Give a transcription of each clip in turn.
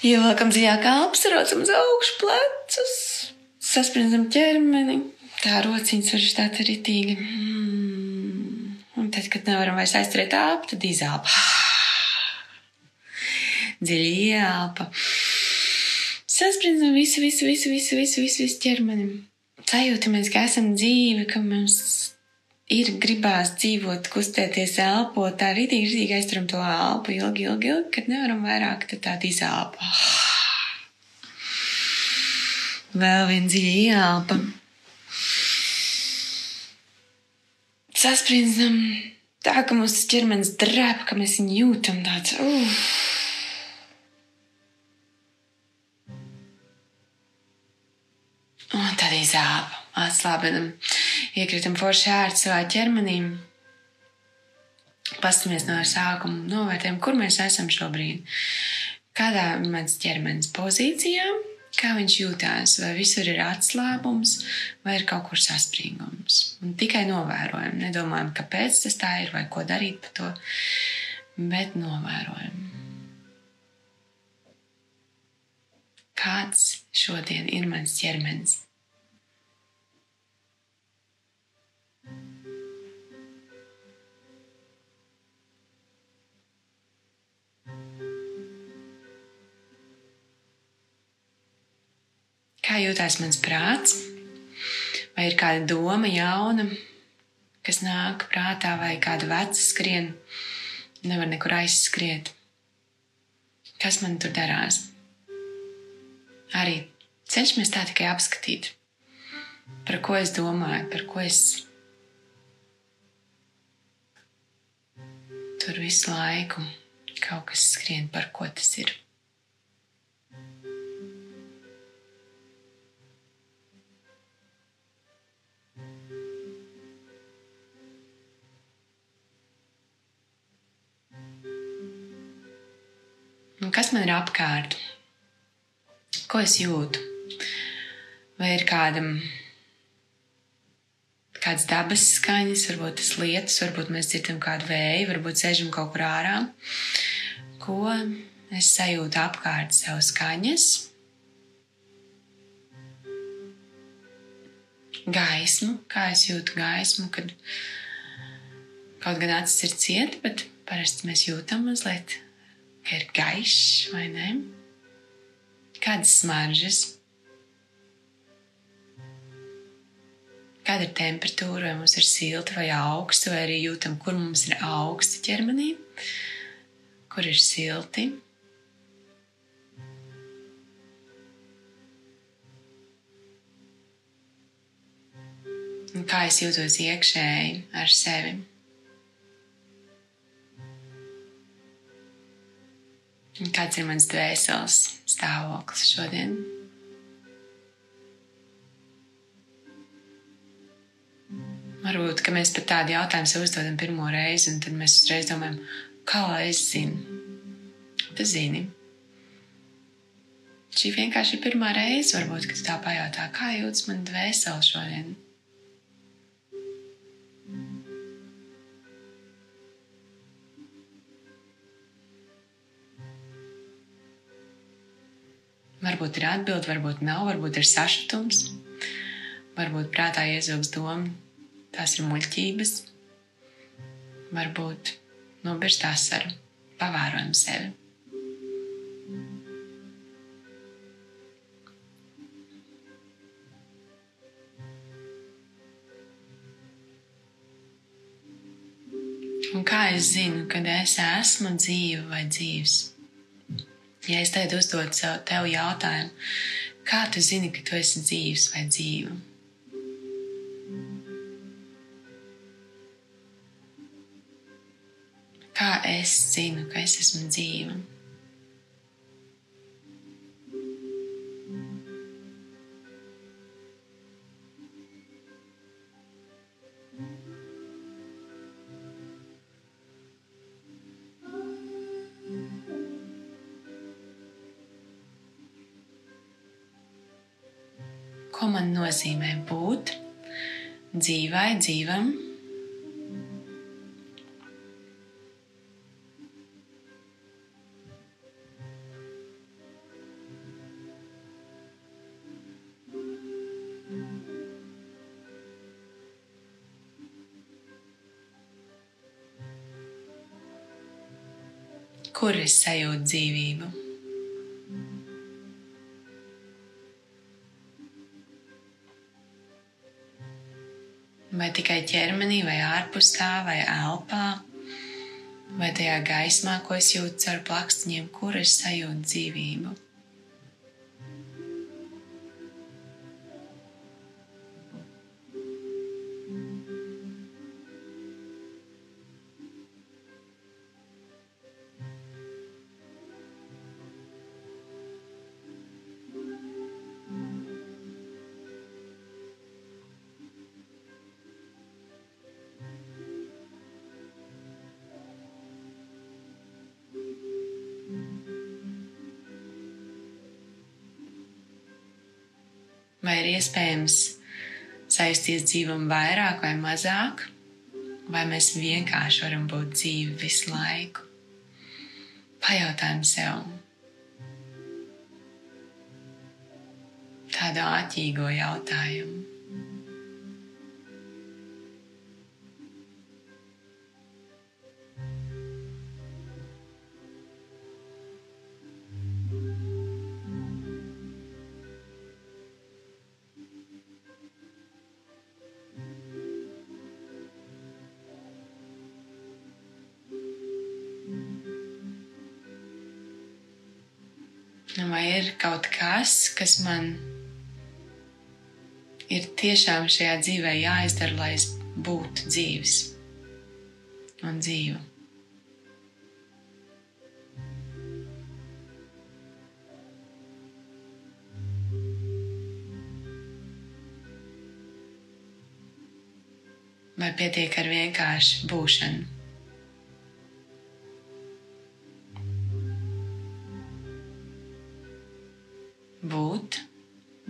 Ievelkam dziļāk elpas, rocam uz augšu plecus, sasprindzam ķermeni. Tā rociņas var štāt ritīgi. Mm. Un tad, kad nevaram vairs aizturēt elpu, tad izelpa. Dziļi ieelpa. Sasprindzam visu, visu, visu, visu, visu, visu, visu ķermeni. Sajūtamies, ka esam dzīvi, ka mums ir gribās dzīvot, kustēties, elpot, tā rītīgi, rītīgi aizturam to elpu ilgi, ilgi, ilgi, kad nevaram vairāk, tad tāda izelpa. Vēl viena dziļa ielpa. Sasprindzam tā, ka mūsu ķermenis drēb, ka mēs viņu jūtam tāds. Uh. Un tad izelpa, atslābinam iekritam forši ērti savā ķermenī. Pastamies no sākuma, novērtējam, kur mēs esam šobrīd. Kādā mans ķermenis pozīcijā, kā viņš jūtās, vai visur ir atslābums, vai ir kaut kur saspringums. Un tikai novērojam, nedomājam, kāpēc tas tā ir vai ko darīt par to, bet novērojam. Kāds šodien ir mans ķermenis? Kā jūtas mans prāts? Vai ir kāda doma jauna, kas nāk prātā, vai kāda veca skrien, nevar nekur aizskriet? Kas man tur darās? Arī cenšamies tā tikai apskatīt, par ko es domāju, par ko es tur visu laiku kaut kas skrien, par ko tas ir. Kas man ir apkārt? Ko es jūtu? Vai ir kāda, kādas dabas skaņas, varbūt tas lietas, varbūt mēs dzirdam kādu vēju, varbūt sēžam kaut kur ārā. Ko es sajūtu apkārt sev skaņas? Gaismu, kā es jūtu gaismu, kad kaut gan acis ir cieta, bet parasti mēs jūtam mazliet ka ir gaišs vai ne? Kādas smaržas? Kāda ir temperatūra, vai mums ir silta vai augsta, vai arī jūtam, kur mums ir augsti ķermenī, kur ir silti. Un kā es jūtos iekšēji ar sevi. Kāds ir mans dvēseles stāvoklis šodien? Varbūt mēs pat tādu jautājumu sev uzdodam pirmo reizi, un tad mēs uzreiz domājam, kā lai es zinu. Tu zini. Šī vienkārši ir pirmā reize, varbūt, kad tā pajautā, kā jūtas man dvēsele šodien. Varbūt ir atbilde, varbūt nav, varbūt ir sašutums, varbūt prātā iezūgs doma, tās ir muļķības, varbūt nobirst asaru, pavērojam sevi. Un kā es zinu, kad es esmu dzīva vai dzīves? Ja es tagad uzdodu sev tev jautājumu, kā tu zini, ka tu esi dzīves vai dzīva? Kā es zinu, ka es esmu dzīva? ko man nozīmē būt dzīvai, dzīvam. Kur es sajūtu dzīvību? Vai tikai ķermenī, vai ārpus tā, vai elpā, vai tajā gaismā, ko es jūtu caur plakstiņiem, kur es sajūtu dzīvību. Vai ir iespējams saistīties dzīvam vairāk vai mazāk, vai mēs vienkārši varam būt dzīvi visu laiku. Pajautājam sev tādu āķīgo jautājumu. Vai ir kaut kas, kas man ir tiešām šajā dzīvē jāizdara, lai es būtu dzīves un dzīvu? Vai pietiek ar vienkārši būšanu? Būt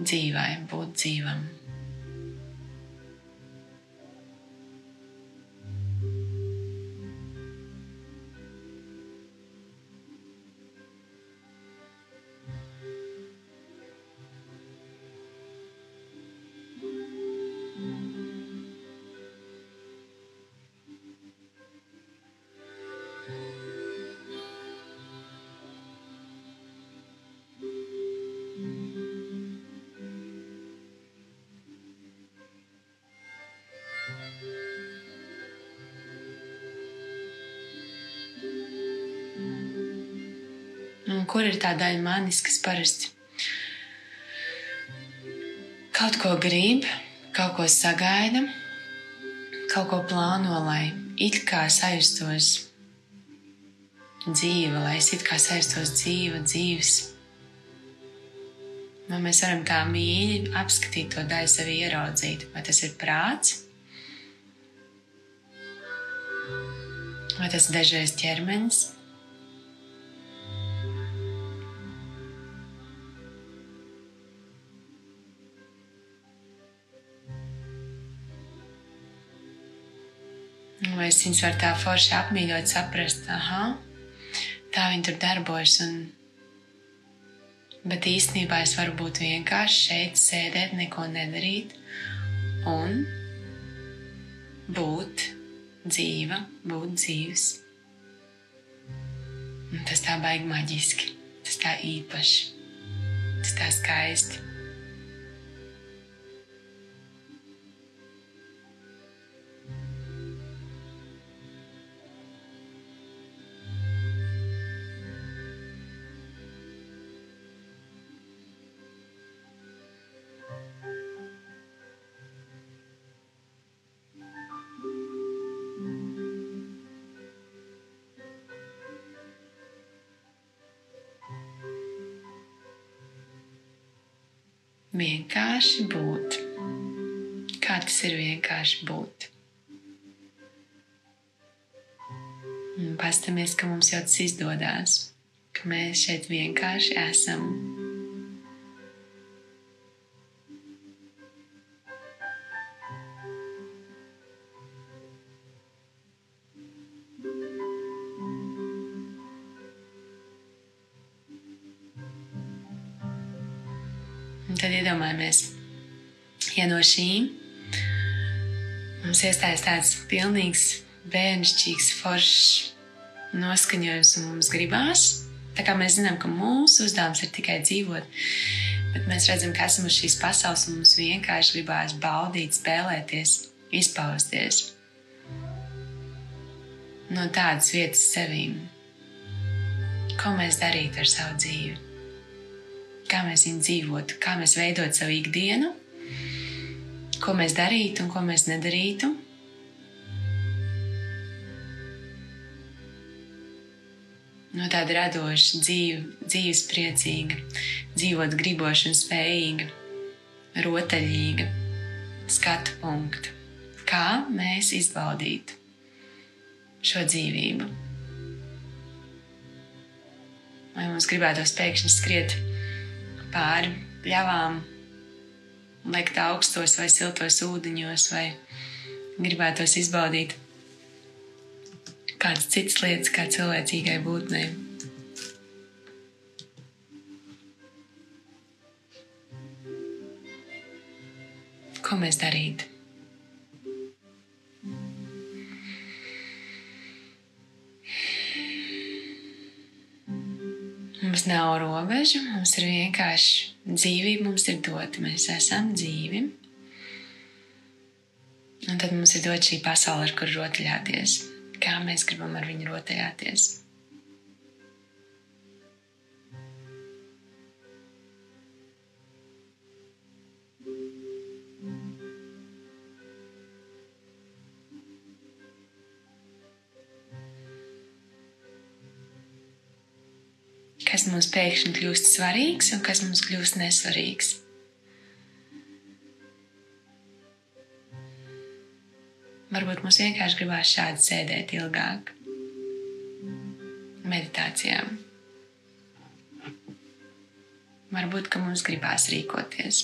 dzīvai, būt dzīvam. Un kur ir tā daļa manis, kas parasti kaut ko grib, kaut ko sagaida, kaut ko plāno, lai it kā sajustos dzīve, lai es it kā sajustos dzīva, dzīves. Vai mēs varam tā mīļi apskatīt to daļu, sevi ieraudzīt? Vai tas ir prāts? Vai tas ir dažreiz ķermenis? Es viņus varu tā forši apmīļot, saprast, aha, tā viņi tur darbojas. Un... Bet īstenībā es varu būt vienkārši šeit, sēdēt, neko nedarīt un būt dzīva, būt dzīves. Un tas tā baigi maģiski, tas tā īpaši, tas tā skaisti. Vienkārši būt. Kā tas ir vienkārši būt? Paskatāmies, ka mums jau tas izdodas, ka mēs šeit vienkārši esam. Iedomājamies, ja no šīm mums iestājas tāds pilnīgs, bērnišķīgs, foršs noskaņojums un mums gribās. Tā kā mēs zinām, ka mūsu uzdevums ir tikai dzīvot, bet mēs redzam, ka esam uz šīs pasaules un mums vienkārši gribās baudīt, spēlēties, izpausties no tādas vietas sevīm. Ko mēs darītu ar savu dzīvi? Kā mēs viņu dzīvotu, kā mēs veidotu savu ikdienu, ko mēs darītu un ko mēs nedarītu. No tāda radoša, dzīve, dzīves priecīga, dzīvot griboša un spējīga, rotaļīga skatu punktu. Kā mēs izbaudītu šo dzīvību. Vai mums gribētos pēkšņi skriet pāri pļavām, lekt augstos vai siltos ūdeņos, vai gribētos izbaudīt kādas citas lietas, kā cilvēcīgai būtnei. Ko mēs darītu? Mums nav robežu, mums ir vienkārši dzīvība, mums ir dota. Mēs esam dzīvi. Un tad mums ir dota šī pasaule, ar kuru rotaļāties. Kā mēs gribam ar viņu rotaļāties? Mums pēkšņi kļūst svarīgs un kas mums kļūst nesvarīgs. Varbūt mums vienkārši gribās šādi sēdēt ilgāk, meditācijām. Varbūt, ka mums gribās rīkoties.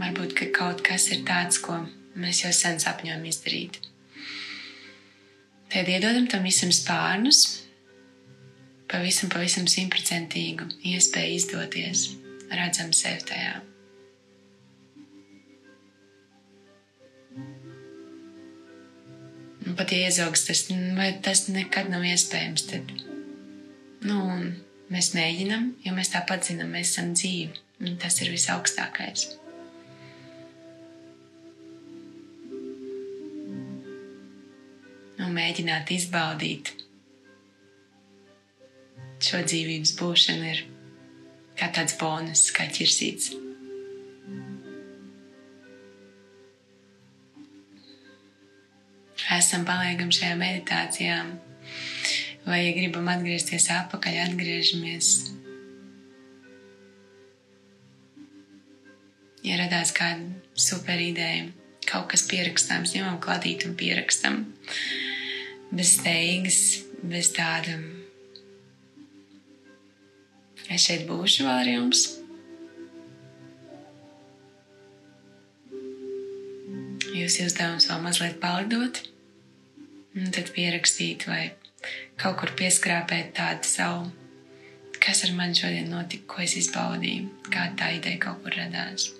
Varbūt, ka kaut kas ir tāds, ko mēs jau sen sapņojam izdarīt. Tad iedodam tam visam spārnus, pavisam, pavisam simtprocentīgu iespēju izdoties, redzam sevi tajā. Un pat ja iezaugs tas, tas nekad nav iespējams, tad nu, mēs mēģinam, jo mēs tāpat zinām, mēs esam dzīvi. Tas ir visaugstākais. Un mēģināt izbaudīt šo dzīvības būšana ir kā tāds bonus, kā ķirsīts. Esam paliekam šajā meditācijā, vai, ja gribam atgriezties atpakaļ, atgriežamies. Ja radās kāda super ideja, kaut kas pierakstāms, ņemam kladīt un pierakstam bez steigas, bez tāda Es šeit būšu vēl ar jums. Jūsu uzdevums vēl mazliet palidot, un tad pierakstīt vai kaut kur pieskrāpēt tādu savu, kas ar mani šodien notika, ko es izbaudīju, kāda tā ideja kaut kur radās.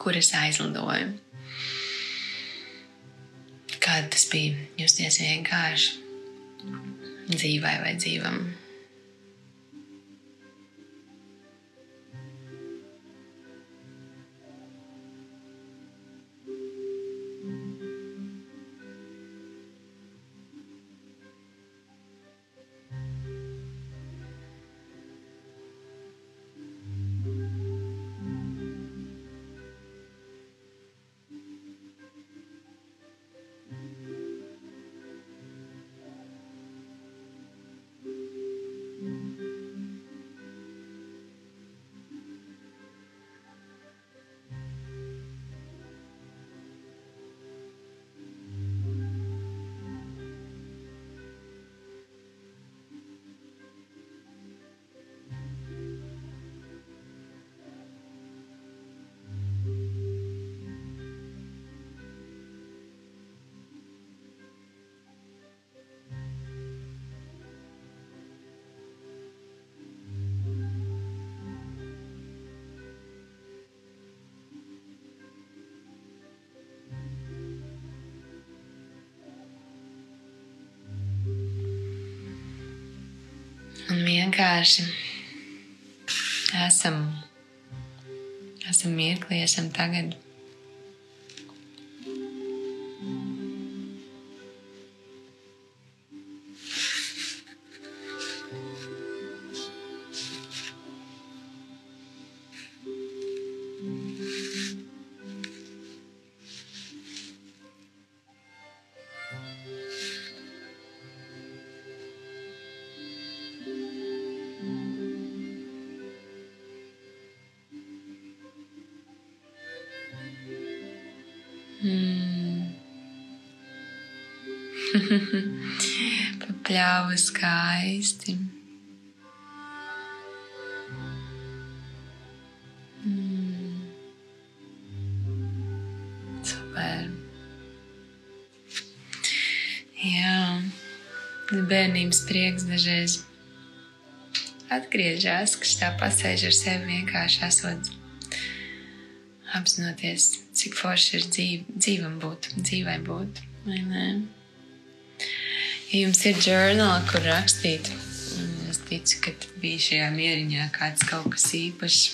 Kur es aizlidoju. Kāda tas bija justies vienkārši dzīvai vai dzīvam. Vienkārši esam, esam mirklī, esam tagad. Papļāva skaisti. Mm. Super. Jā, bērnības prieks dažreiz atgriežas, kas tā pasēž ar sevi vienkārši esot apzinoties, cik forši ir dzīv, dzīvam būt, dzīvai būt. vai ne? Ja jums ir žurnāli, kur rakstīt, es ticu, ka bija šajā mieriņā kāds kaut kas īpašs,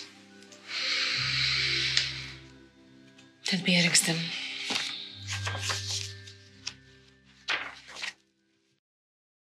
tad pierakstam.